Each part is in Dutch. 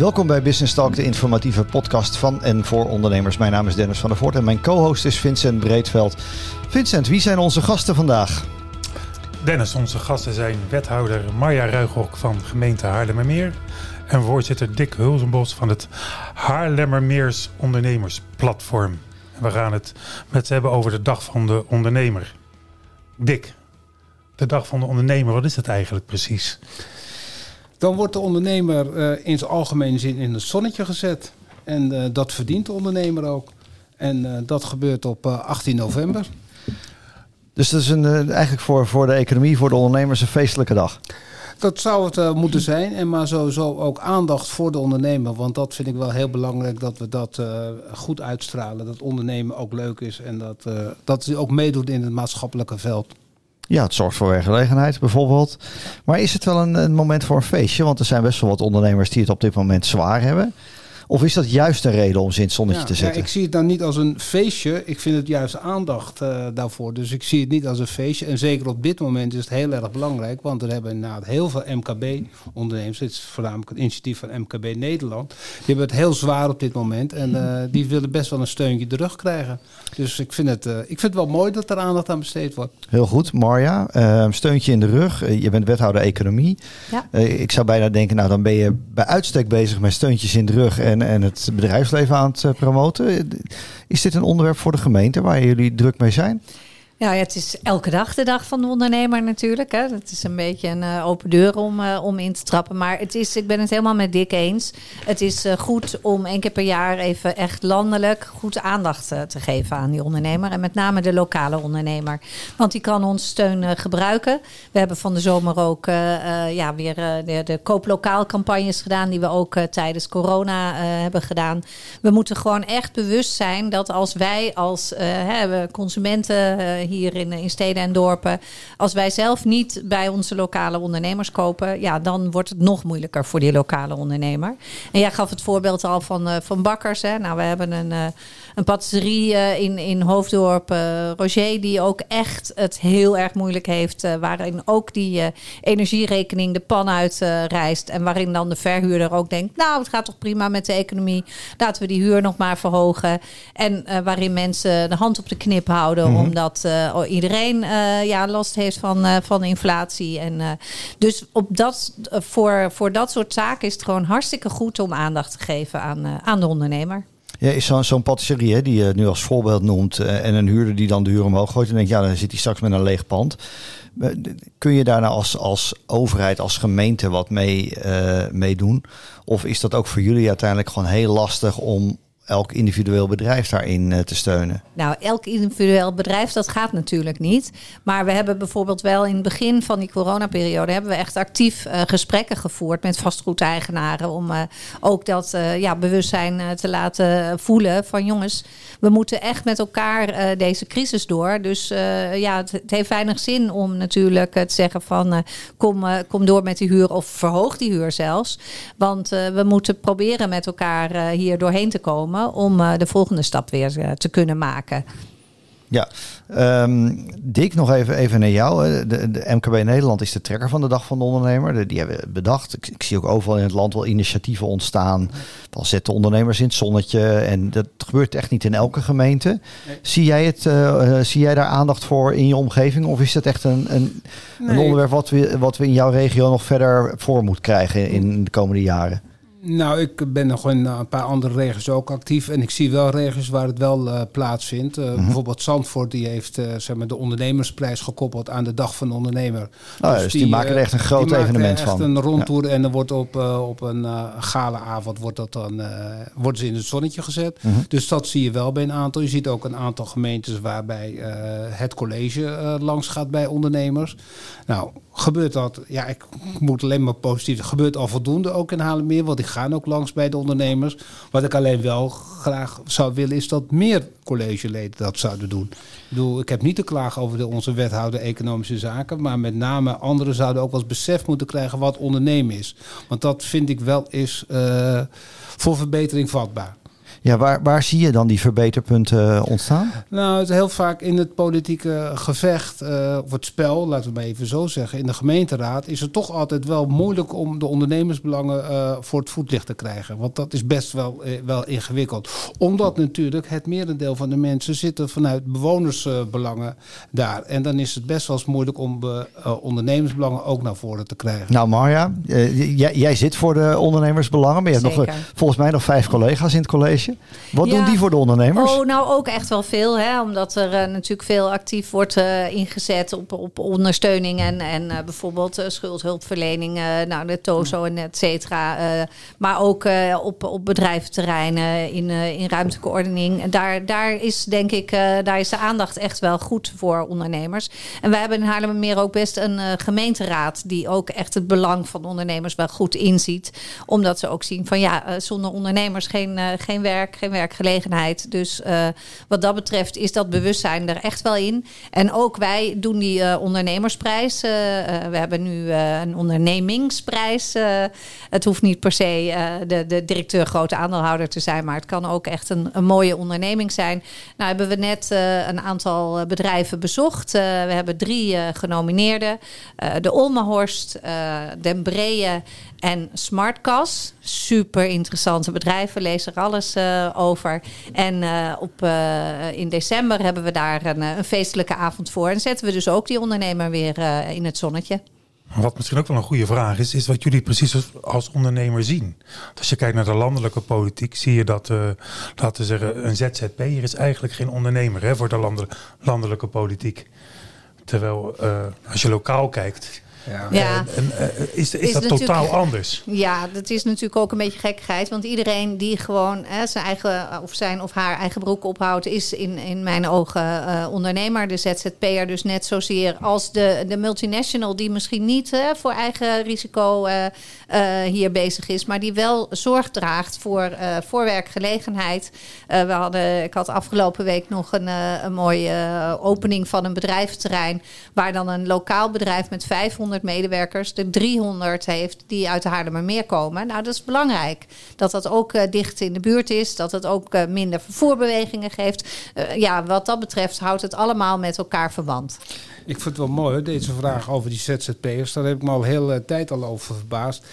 Welkom bij Business Talk, de informatieve podcast van en voor ondernemers. Mijn naam is Dennis van der Voort en mijn co-host is Vincent Breedveld. Vincent, wie zijn onze gasten vandaag? Dennis, onze gasten zijn wethouder Marja Ruighok van gemeente Haarlemmermeer en voorzitter Dick Hulzenbos van het Haarlemmermeers Ondernemersplatform. We gaan het met ze hebben over de dag van de ondernemer. Dick, de dag van de ondernemer, wat is dat eigenlijk precies? Dan wordt de ondernemer uh, in zijn algemene zin in het zonnetje gezet. En uh, dat verdient de ondernemer ook. En uh, dat gebeurt op 18 november. Dus dat is een, eigenlijk voor, voor de economie, voor de ondernemers een feestelijke dag. Dat zou het moeten zijn. En maar sowieso ook aandacht voor de ondernemer. Want dat vind ik wel heel belangrijk dat we dat goed uitstralen. Dat ondernemen ook leuk is. En dat, dat hij ook meedoet in het maatschappelijke veld. Ja, het zorgt voor werkgelegenheid bijvoorbeeld. Maar is het wel een, een moment voor een feestje? Want er zijn best wel wat ondernemers die het op dit moment zwaar hebben. Of is dat juist een reden om ze in het zonnetje ja, te zetten? Ja, ik zie het dan niet als een feestje. Ik vind het juist aandacht uh, daarvoor. Dus ik zie het niet als een feestje. En zeker op dit moment is het heel erg belangrijk. Want er hebben inderdaad heel veel MKB-ondernemers. Dit is voornamelijk een initiatief van MKB Nederland. Die hebben het heel zwaar op dit moment. En uh, die willen best wel een steuntje terug krijgen. Dus ik vind, het, uh, ik vind het wel mooi dat er aandacht aan besteed wordt. Heel goed, Marja. Ehm, steuntje in de rug. je bent wethouder economie. Ja. ik zou bijna denken, nou dan ben je bij uitstek bezig met steuntjes in de rug. En en het bedrijfsleven aan het promoten. Is dit een onderwerp voor de gemeente waar jullie druk mee zijn? Ja, het is elke dag de dag van de ondernemer natuurlijk. Hè. Het is een beetje een uh, open deur om, uh, om in te trappen. Maar het is, ik ben het helemaal met Dick eens. Het is uh, goed om één keer per jaar even echt landelijk goed aandacht te geven aan die ondernemer. En met name de lokale ondernemer. Want die kan ons steun gebruiken. We hebben van de zomer ook ja, weer de, de kooplokaal campagnes gedaan. Die we ook tijdens corona hebben gedaan. We moeten gewoon echt bewust zijn dat als wij als consumenten hier in, in steden en dorpen. Als wij zelf niet bij onze lokale ondernemers kopen, ja, dan wordt het nog moeilijker voor die lokale ondernemer. En jij gaf het voorbeeld al van, uh, van bakkers. Hè? Nou, we hebben een, uh, een patisserie uh, in, in Hoofddorp, Roger, die ook echt het heel erg moeilijk heeft. waarin ook die energierekening de pan uit reist. En waarin dan de verhuurder ook denkt, nou, het gaat toch prima met de economie. Laten we die huur nog maar verhogen. En waarin mensen de hand op de knip houden, mm -hmm. omdat iedereen uh, ja, last heeft van, uh, van inflatie. En, dus op dat, voor, voor dat soort zaken is het gewoon hartstikke goed om aandacht te geven aan, aan de ondernemer. Ja, is zo'n zo'n patisserie die je nu als voorbeeld noemt en een huurder die dan de huur omhoog gooit en denkt, ja, dan zit hij straks met een leeg pand. Kun je daar nou als, als overheid, als gemeente wat mee, mee doen? Of is dat ook voor jullie uiteindelijk gewoon heel lastig om elk individueel bedrijf daarin uh, te steunen? Nou, elk individueel bedrijf, dat gaat natuurlijk niet. Maar we hebben bijvoorbeeld wel in het begin van die coronaperiode... hebben we echt actief uh, gesprekken gevoerd met vastgoedeigenaren... om uh, ook dat ja, bewustzijn te laten voelen van jongens... we moeten echt met elkaar deze crisis door. Dus ja, het, het, heeft weinig zin om natuurlijk te zeggen van... kom, kom door met die huur of verhoog die huur zelfs. Want we moeten proberen met elkaar hier doorheen te komen om uh, de volgende stap weer uh, te kunnen maken. Ja, um, Dick, nog even, even naar jou. De, de, MKB Nederland is de trekker van de Dag van de Ondernemer. De, die hebben bedacht. Ik, ik, zie ook overal in het land wel initiatieven ontstaan. Dan zetten ondernemers in het zonnetje. En dat gebeurt echt niet in elke gemeente. Nee. Zie, jij het, uh, zie jij daar aandacht voor in je omgeving? Of is dat echt een, een, nee. een onderwerp wat we, wat we in jouw regio nog verder voor moeten krijgen in de komende jaren? Nou, ik ben nog in een paar andere regio's ook actief. En ik zie wel regio's waar het wel uh, plaatsvindt. Uh, mm-hmm. Bijvoorbeeld Zandvoort, die heeft uh, zeg maar de ondernemersprijs gekoppeld aan de Dag van de Ondernemer. Oh, dus, dus die, die, maken er echt een groot evenement van. echt een rondtour ja. en dan wordt op, op een galaavond wordt dat dan, worden ze in het zonnetje gezet. Mm-hmm. Dus dat zie je wel bij een aantal. Je ziet ook een aantal gemeentes waarbij het college langs gaat bij ondernemers. Nou, gebeurt dat, ja, ik moet alleen maar positief. gebeurt al voldoende ook in Haarlemmeer, want ik ga ook langs bij de ondernemers. Wat ik alleen wel graag zou willen, is dat meer collegeleden dat zouden doen. Ik bedoel, ik heb niet te klagen over de, onze wethouder economische zaken, maar met name anderen zouden ook wel eens besef moeten krijgen wat ondernemen is. Want dat vind ik wel is uh, voor verbetering vatbaar. Ja, waar, waar zie je dan die verbeterpunten ontstaan? Nou, het is heel vaak in het politieke gevecht, uh, of het spel, laten we maar even zo zeggen, in de gemeenteraad, is het toch altijd wel moeilijk om de ondernemersbelangen uh, voor het voetlicht te krijgen. Want dat is best wel, uh, wel ingewikkeld. Omdat natuurlijk het merendeel van de mensen zitten vanuit bewonersbelangen daar. En dan is het best wel eens moeilijk om ondernemersbelangen ook naar voren te krijgen. Nou, Marja, jij, jij, zit voor de ondernemersbelangen, maar je hebt nog, volgens mij nog vijf collega's in het college. Wat doen die voor de ondernemers? Oh, nou ook echt wel veel, hè? omdat er natuurlijk veel actief wordt ingezet op, op ondersteuning en, en bijvoorbeeld schuldhulpverlening, nou, de TOZO en et cetera. maar ook op, op bedrijventerreinen in, in ruimtelijke ordening. Daar, daar is denk ik, daar is de aandacht echt wel goed voor ondernemers. En wij hebben in Haarlemmermeer ook best een gemeenteraad die ook echt het belang van ondernemers wel goed inziet. Omdat ze ook zien van ja, zonder ondernemers geen, geen werk, geen werkgelegenheid. Dus wat dat betreft is dat bewustzijn er echt wel in. En ook wij doen die ondernemersprijs. we hebben nu een ondernemingsprijs. het hoeft niet per se de, de directeur grote aandeelhouder te zijn, maar het kan ook echt een, een mooie onderneming zijn. Nou hebben we net een aantal bedrijven bezocht. we hebben drie genomineerden. de Olmehorst, Den Breeën en Smartcas. Super interessante bedrijven, lees er alles over. En op, in december hebben we daar een, een, feestelijke avond voor. En zetten we dus ook die ondernemer weer in het zonnetje. Wat misschien ook wel een goede vraag is, is wat jullie precies als ondernemer zien. Als je kijkt naar de landelijke politiek, zie je dat, laten we zeggen, een ZZP'er is eigenlijk geen ondernemer hè, voor de landelijke politiek. Terwijl als je lokaal kijkt, ja. ja. En, uh, is, is, is, dat totaal anders? Ja, dat is natuurlijk ook een beetje gekkigheid. Want iedereen die gewoon hè, zijn eigen of zijn of haar eigen broek ophoudt, is in, in mijn ogen uh, ondernemer. De ZZP'er dus net zozeer als de, de multinational die misschien niet uh, voor eigen risico hier bezig is, maar die wel zorg draagt voor, voor werkgelegenheid. we hadden, ik had afgelopen week nog een, een mooie opening van een bedrijventerrein, waar dan een lokaal bedrijf met 500 medewerkers de 300 heeft die uit de Haarlemmermeer komen. Nou, dat is belangrijk. Dat dat ook uh, dicht in de buurt is. Dat het ook uh, minder vervoerbewegingen geeft. Uh, ja, wat dat betreft houdt het allemaal met elkaar verband. Ik vind het wel mooi, deze vraag over die ZZP'ers. Daar heb ik me al heel tijd al over verbaasd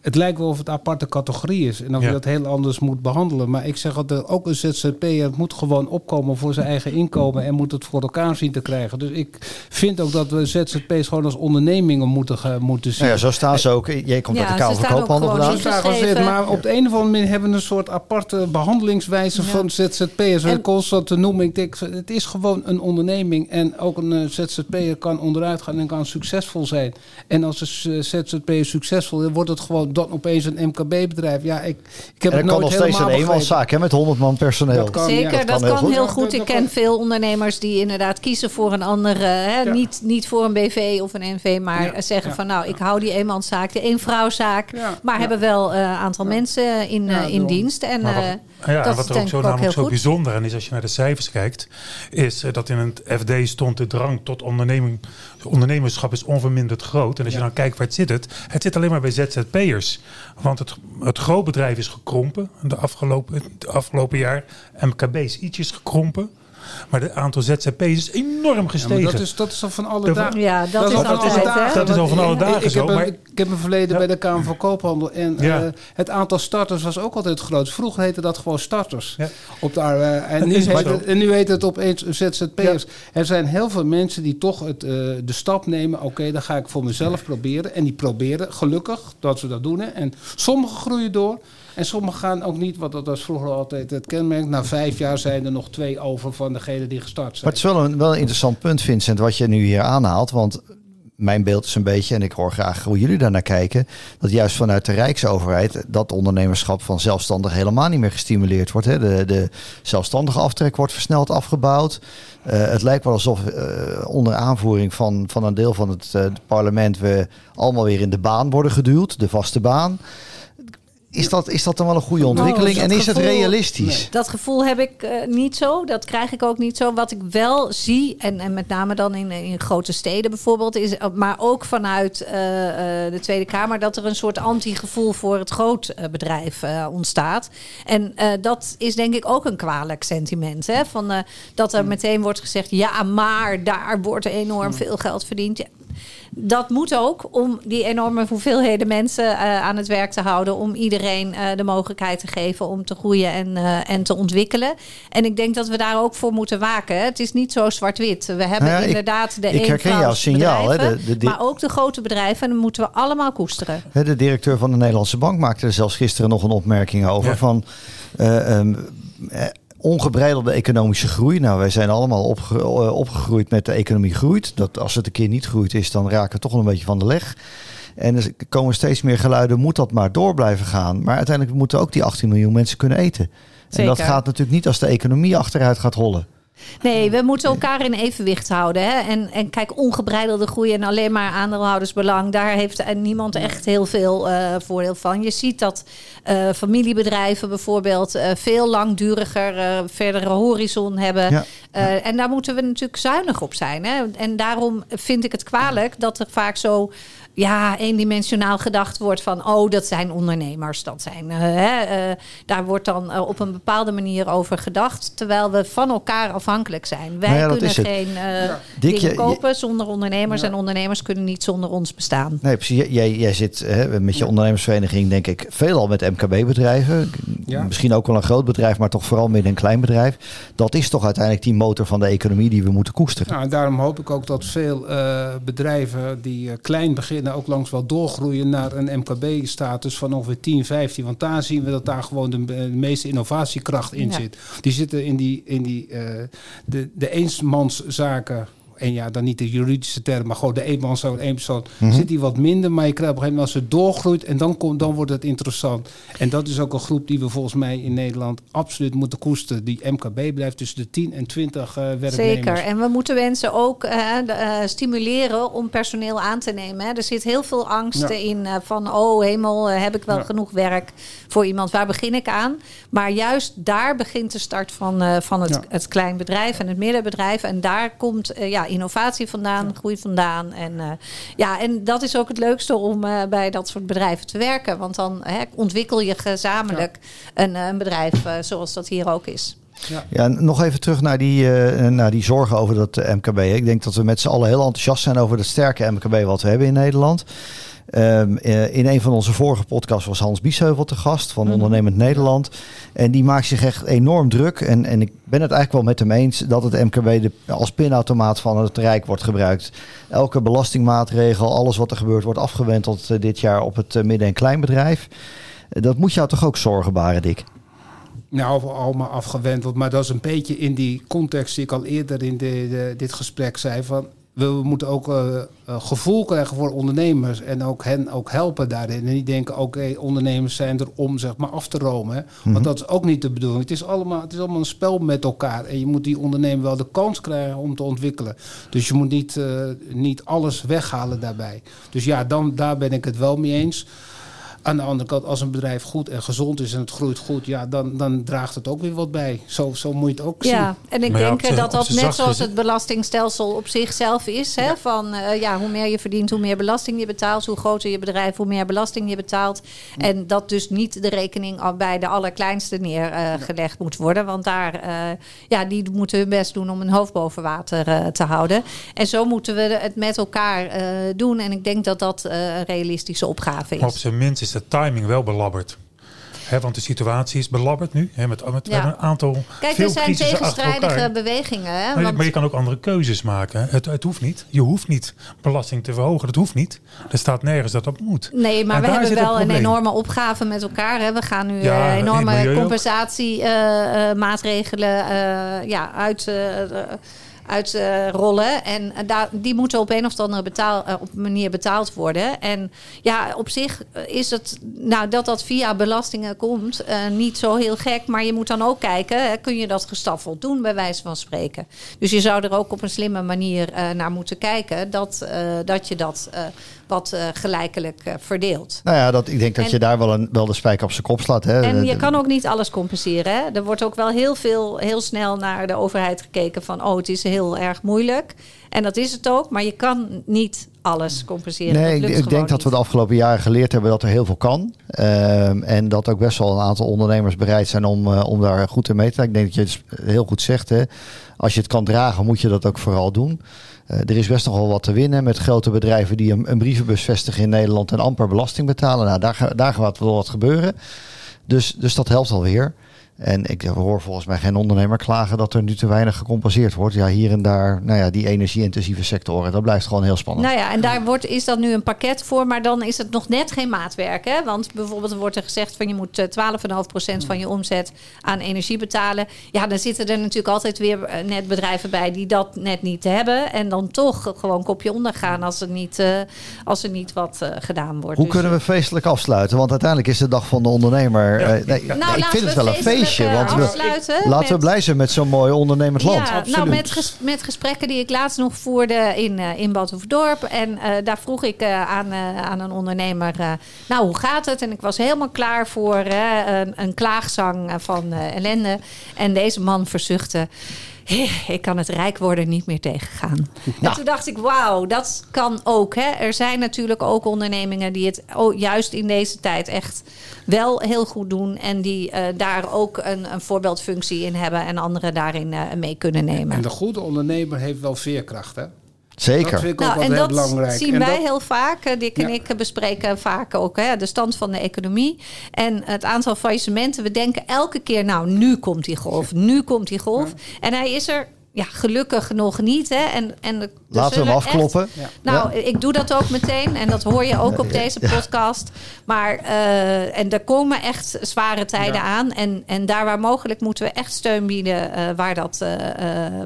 het lijkt wel of het een aparte categorie is. En of je dat heel anders moet behandelen. Maar ik zeg altijd, ook een ZZP'er moet gewoon opkomen voor zijn eigen inkomen. En moet het voor elkaar zien te krijgen. Dus ik vind ook dat we ZZP's gewoon als ondernemingen moeten, moeten zien. Nou ja, zo staan ze ook. Jij komt ja, uit de Kamer van Koophandel vandaan. Maar op de een of andere manier hebben we een soort aparte behandelingswijze van ZZP'ers. En constant te noemen. Ik denk, het is gewoon een onderneming. En ook een uh, ZZP'er kan onderuit gaan en kan succesvol zijn. En als een ZZP'er succesvol is, wordt het gewoon dan opeens een MKB-bedrijf. Ja, ik, ik heb en het nooit kan nog steeds een eenmanszaak hè, met 100 man personeel. Dat kan, Zeker, ja, dat, kan, heel goed. Ik ken veel ondernemers die inderdaad kiezen voor een andere, hè, ja. niet, niet voor een BV of een NV, maar zeggen van nou, ik hou die eenmanszaak, de eenvrouwzaak, maar hebben wel een uh, aantal mensen in, uh, in dienst. En, uh, ja, dat wat er ook zo, namelijk zo bijzonder aan is als je naar de cijfers kijkt, is dat in het FD stond de drang tot onderneming, ondernemerschap is onverminderd groot. En als je dan kijkt waar het zit, het, het zit alleen maar bij ZZP'ers. Want het, het grootbedrijf is gekrompen de afgelopen, de afgelopen jaar. MKB is ietsjes gekrompen. Maar het aantal ZZP's is enorm gestegen. Ja, dat, is, dat is al van alle dagen. Ja, dat, dat, is, al van alle dagen. Dat is al van alle dagen ik, zo. Heb maar... ik heb een verleden bij de Kamer van Koophandel. En ja. uh, het aantal starters was ook altijd groot. Vroeger heette dat gewoon starters. Ja. Op de, uh, en, nu heet het, en nu heet het opeens ZZP'ers. Er zijn heel veel mensen die toch het, uh, de stap nemen. Oké, okay, dan ga ik voor mezelf proberen. En die proberen, gelukkig, dat ze dat doen. Hè. En sommigen groeien door. En sommigen gaan ook niet, want dat was vroeger altijd het kenmerk. Na vijf jaar zijn er nog twee over van degenen die gestart zijn. Maar het is wel een, wel interessant punt, Vincent, wat je nu hier aanhaalt. Want mijn beeld is een beetje, en ik hoor graag hoe jullie daar naar kijken, dat juist vanuit de Rijksoverheid dat ondernemerschap van zelfstandig helemaal niet meer gestimuleerd wordt. Hè. De, de zelfstandige aftrek wordt versneld afgebouwd. Uh, het lijkt wel alsof uh, onder aanvoering van, van een deel van het uh, parlement we allemaal weer in de baan worden geduwd, de vaste baan is dat, is dat dan wel een goede ontwikkeling? dat en is het realistisch? Dat gevoel heb ik eh, niet zo. Dat krijg ik ook niet zo. Wat ik wel zie, en, en met name dan in, in grote steden bijvoorbeeld, is, eh, maar ook vanuit eh, de Tweede Kamer, dat er een soort anti-gevoel voor het grootbedrijf eh ontstaat. En dat is denk ik ook een kwalijk sentiment. Hè? Van, dat er meteen wordt gezegd, ja, maar daar wordt enorm veel geld verdiend. Ja, dat moet ook om die enorme hoeveelheden mensen eh, aan het werk te houden. Om iedereen eh, de mogelijkheid te geven om te groeien en, eh, en te ontwikkelen. En ik denk dat we daar ook voor moeten waken. Het is niet zo zwart-wit. We hebben Nou ja, ik- inderdaad de ik herken jouw signaal, hè, de- de- maar ook de grote bedrijven. En dat moeten we allemaal koesteren. Hè, De directeur van de Nederlandse Bank maakte er zelfs gisteren nog een opmerking over. Ja. Van eh, ehm, eh, ongebreidelde economische groei. Nou, wij zijn allemaal opge- eh, opgegroeid met de economie groeit. Dat als het een keer niet groeit is, dan raken we toch wel een beetje van de leg. En er komen steeds meer geluiden, moet dat maar door blijven gaan. Maar uiteindelijk moeten ook die 18 miljoen mensen kunnen eten. En dat gaat natuurlijk niet als de economie achteruit gaat hollen. Nee, we moeten elkaar in evenwicht houden. Hè? En, en kijk, ongebreidelde groei en alleen maar aandeelhoudersbelang, daar heeft niemand echt heel veel eh, voordeel van. Je ziet dat eh, familiebedrijven bijvoorbeeld eh, veel langduriger, verdere horizon hebben. Ja. En daar moeten we natuurlijk zuinig op zijn. Hè? En daarom vind ik het kwalijk dat er vaak zo ja, eendimensionaal gedacht wordt van... oh, dat zijn ondernemers, dat zijn... eh, hè, eh, daar wordt dan eh, op een bepaalde manier over gedacht... terwijl we van elkaar afhankelijk zijn. Wij Nou ja, kunnen geen eh, Dick, dingen kopen zonder ondernemers... en ondernemers kunnen niet zonder ons bestaan. Nee, precies. Jij- Jij, jij zit hè, met je ondernemersvereniging, denk ik, veelal met MKB-bedrijven. Ja. Misschien ook wel een groot bedrijf, maar toch vooral midden- en klein bedrijf. Dat is toch uiteindelijk die motor van de economie die we moeten koesteren. Nou, en daarom hoop ik ook dat veel eh, bedrijven die eh, klein beginnen ook langs wel doorgroeien naar een MKB-status van ongeveer 10, 15. Want daar zien we dat daar gewoon de, de meeste innovatiekracht in Ja. zit. Die zitten in die, in die eh, de, de eensmanszaken. En ja, dan niet de juridische term, maar gewoon de eenmanszaak, één persoon. Zit die wat minder, maar je krijgt op een gegeven moment als het doorgroeit en dan, komt, dan wordt het interessant. En dat is ook een groep die we volgens mij in Nederland absoluut moeten koesteren. Die MKB blijft tussen de 10 en 20 eh werknemers. Zeker. En we moeten mensen ook eh, eh, stimuleren om personeel aan te nemen. Hè. Er zit heel veel angst Ja. in eh, van... oh hemel, heb ik wel Ja. genoeg werk voor iemand? Waar begin ik aan? Maar juist daar begint de start van, eh, van het, Ja. het klein bedrijf en het middenbedrijf. En daar komt ja, innovatie vandaan, groei vandaan. En, eh, ja, en dat is ook het leukste om eh, bij dat soort bedrijven te werken. Want dan hè, ontwikkel je gezamenlijk een, eh, een bedrijf zoals dat hier ook is. Ja, nog even terug naar die, eh, naar die zorgen over dat MKB. Ik denk dat we met z'n allen heel enthousiast zijn over het sterke MKB wat we hebben in Nederland. Ehm, eh, in een van onze vorige podcasts was Hans Biesheuvel te gast van Ondernemend Nederland. En die maakt zich echt enorm druk. En, en ik ben het eigenlijk wel met hem eens dat het MKB de, als pinautomaat van het Rijk wordt gebruikt. Elke belastingmaatregel, alles wat er gebeurt, wordt afgewenteld eh, dit jaar op het eh, midden- en kleinbedrijf. Dat moet jou toch ook zorgen baren, Dick? Nou, allemaal afgewendeld. Maar dat is een beetje in die context die ik al eerder in de, de- dit gesprek zei. Van, we moeten ook eh, eh, gevoel krijgen voor ondernemers. En ook hen ook helpen daarin. En niet denken, oké, ondernemers zijn er om zeg maar af te romen. hè. Want dat is ook niet de bedoeling. Het is, allemaal, het is allemaal een spel met elkaar. En je moet die ondernemer wel de kans krijgen om te ontwikkelen. Dus je moet niet, eh, niet alles weghalen daarbij. Dus ja, dan, daar ben ik het wel mee eens. Aan de andere kant, als een bedrijf goed en gezond is en het groeit goed, ja, dan, dan draagt het ook weer wat bij. Zo, zo moet je het ook zien. Ja, en ik Maar denk eh, dat dat net zoals is het- belastingstelsel op zichzelf is. Hè? Van eh, ja, hoe meer je verdient, hoe meer belasting je betaalt. Hoe groter je bedrijf, hoe meer belasting je betaalt. En dat dus niet de rekening al bij de allerkleinste neergelegd moet worden. Want daar, eh, ja, die moeten hun best doen om hun hoofd boven water eh, te houden. En zo moeten we het met elkaar eh, doen. En ik denk dat dat eh, een realistische opgave Maar op is. zijn minst is de timing wel belabberd. Want de situatie is belabberd nu. Hè, met, met Ja. een aantal Kijk, veel er zijn tegenstrijdige bewegingen. Hè? Maar, Want- maar je kan ook andere keuzes maken. Het, het hoeft niet. Je hoeft niet belasting te verhogen. Dat hoeft niet. Er staat nergens dat dat moet. Nee, maar En we hebben wel een enorme opgave met elkaar. Hè. We gaan nu Ja, eh, enorme milieu ook. compensatiemaatregelen ja, uit, eh, eh, uitrollen. en eh, daar, die moeten op een of andere betaal, eh, op manier betaald worden. En ja, op zich eh, is het, nou, dat dat via belastingen komt, eh, niet zo heel gek. Maar je moet dan ook kijken, hè, kun je dat gestaffeld doen, bij wijze van spreken. Dus je zou er ook op een slimme manier eh, naar moeten kijken dat, eh, dat je dat eh, wat uh, gelijkelijk uh, verdeeld. Nou ja, dat, ik denk dat En- je daar wel, een, wel de spijker op zijn kop slaat. Hè? En je kan ook niet alles compenseren. Hè? Er wordt ook wel heel veel, heel snel naar de overheid gekeken van, oh, het is heel erg moeilijk. En dat is het ook, maar je kan niet alles compenseren. Nee, ik, denk dat we de afgelopen jaren geleerd hebben dat er heel veel kan. Ehm, en dat ook best wel een aantal ondernemers bereid zijn om, eh, om daar goed in mee te gaan. Ik denk dat je het heel goed zegt. Hè? Als je het kan dragen, moet je dat ook vooral doen. Eh, er is best nog wel wat te winnen met grote bedrijven die een, een brievenbus vestigen in Nederland en amper belasting betalen. Nou, daar, daar gaat wel wat gebeuren. Dus, dus dat helpt alweer. En ik hoor volgens mij geen ondernemer klagen dat er nu te weinig gecompenseerd wordt. Ja, hier en daar, nou ja, die energie-intensieve sectoren, dat blijft gewoon heel spannend. Nou ja, en daar wordt, is dan nu een pakket voor, maar dan is het nog net geen maatwerk. Hè? Want bijvoorbeeld wordt er gezegd van je moet eh, 12,5% van je omzet aan energie betalen. Ja, dan zitten er natuurlijk altijd weer eh, net bedrijven bij die dat net niet hebben. En dan toch gewoon kopje ondergaan als er niet, eh, als er niet wat eh, gedaan wordt. Hoe Dus, kunnen we feestelijk afsluiten? Want uiteindelijk is de dag van de ondernemer. Ja. eh, nee, Nou, nee, ik vind we het wel een feestelijk, Want we, laten we met- blij zijn met zo'n mooi ondernemend land. Ja, nou, met, ges- met gesprekken die ik laatst nog voerde in, eh in. En eh, daar vroeg ik eh, aan, aan een ondernemer, nou, hoe gaat het? En ik was helemaal klaar voor een, een klaagzang van ellende. En deze man verzuchtte... Ik kan het rijk worden niet meer tegengaan. En toen dacht ik, wauw, dat kan ook. Hè. Er zijn natuurlijk ook ondernemingen die het juist in deze tijd echt wel heel goed doen. En die eh, daar ook een, een voorbeeldfunctie in hebben. En anderen daarin eh, mee kunnen nemen. En de goede ondernemer heeft wel veerkracht, hè? Dat Zeker. vind ik ook Nou, wel en heel dat belangrijk. zien En wij dat- heel vaak. Eh, Dick en Ja. ik bespreken vaak ook hè, de stand van de economie. En het aantal faillissementen. We denken elke keer, nou, nu komt die golf. Nu komt die golf. En hij is er ja, gelukkig nog niet. Hè. En, en Laten we hem afkloppen. Ja. nou, ik doe dat ook meteen. En dat hoor je ook op deze podcast. Maar eh, en er komen echt zware tijden Ja. aan. En, en daar waar mogelijk moeten we echt steun bieden eh, waar dat, eh,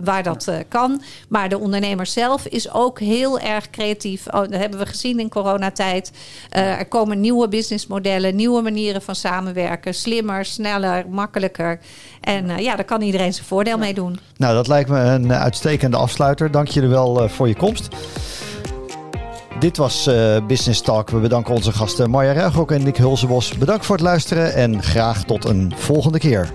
waar dat kan. Maar de ondernemer zelf is ook heel erg creatief. Oh, dat hebben we gezien in coronatijd. Er komen nieuwe businessmodellen, nieuwe manieren van samenwerken. Slimmer, sneller, makkelijker. En ja, daar kan iedereen zijn voordeel mee doen. Nou, dat lijkt me een uitstekende afsluiter. Dank je wel voor je komst. Dit was eh, Business Talk. We bedanken onze gasten Marja Ruigrok en Nick Hulsebos. Bedankt voor het luisteren en graag tot een volgende keer.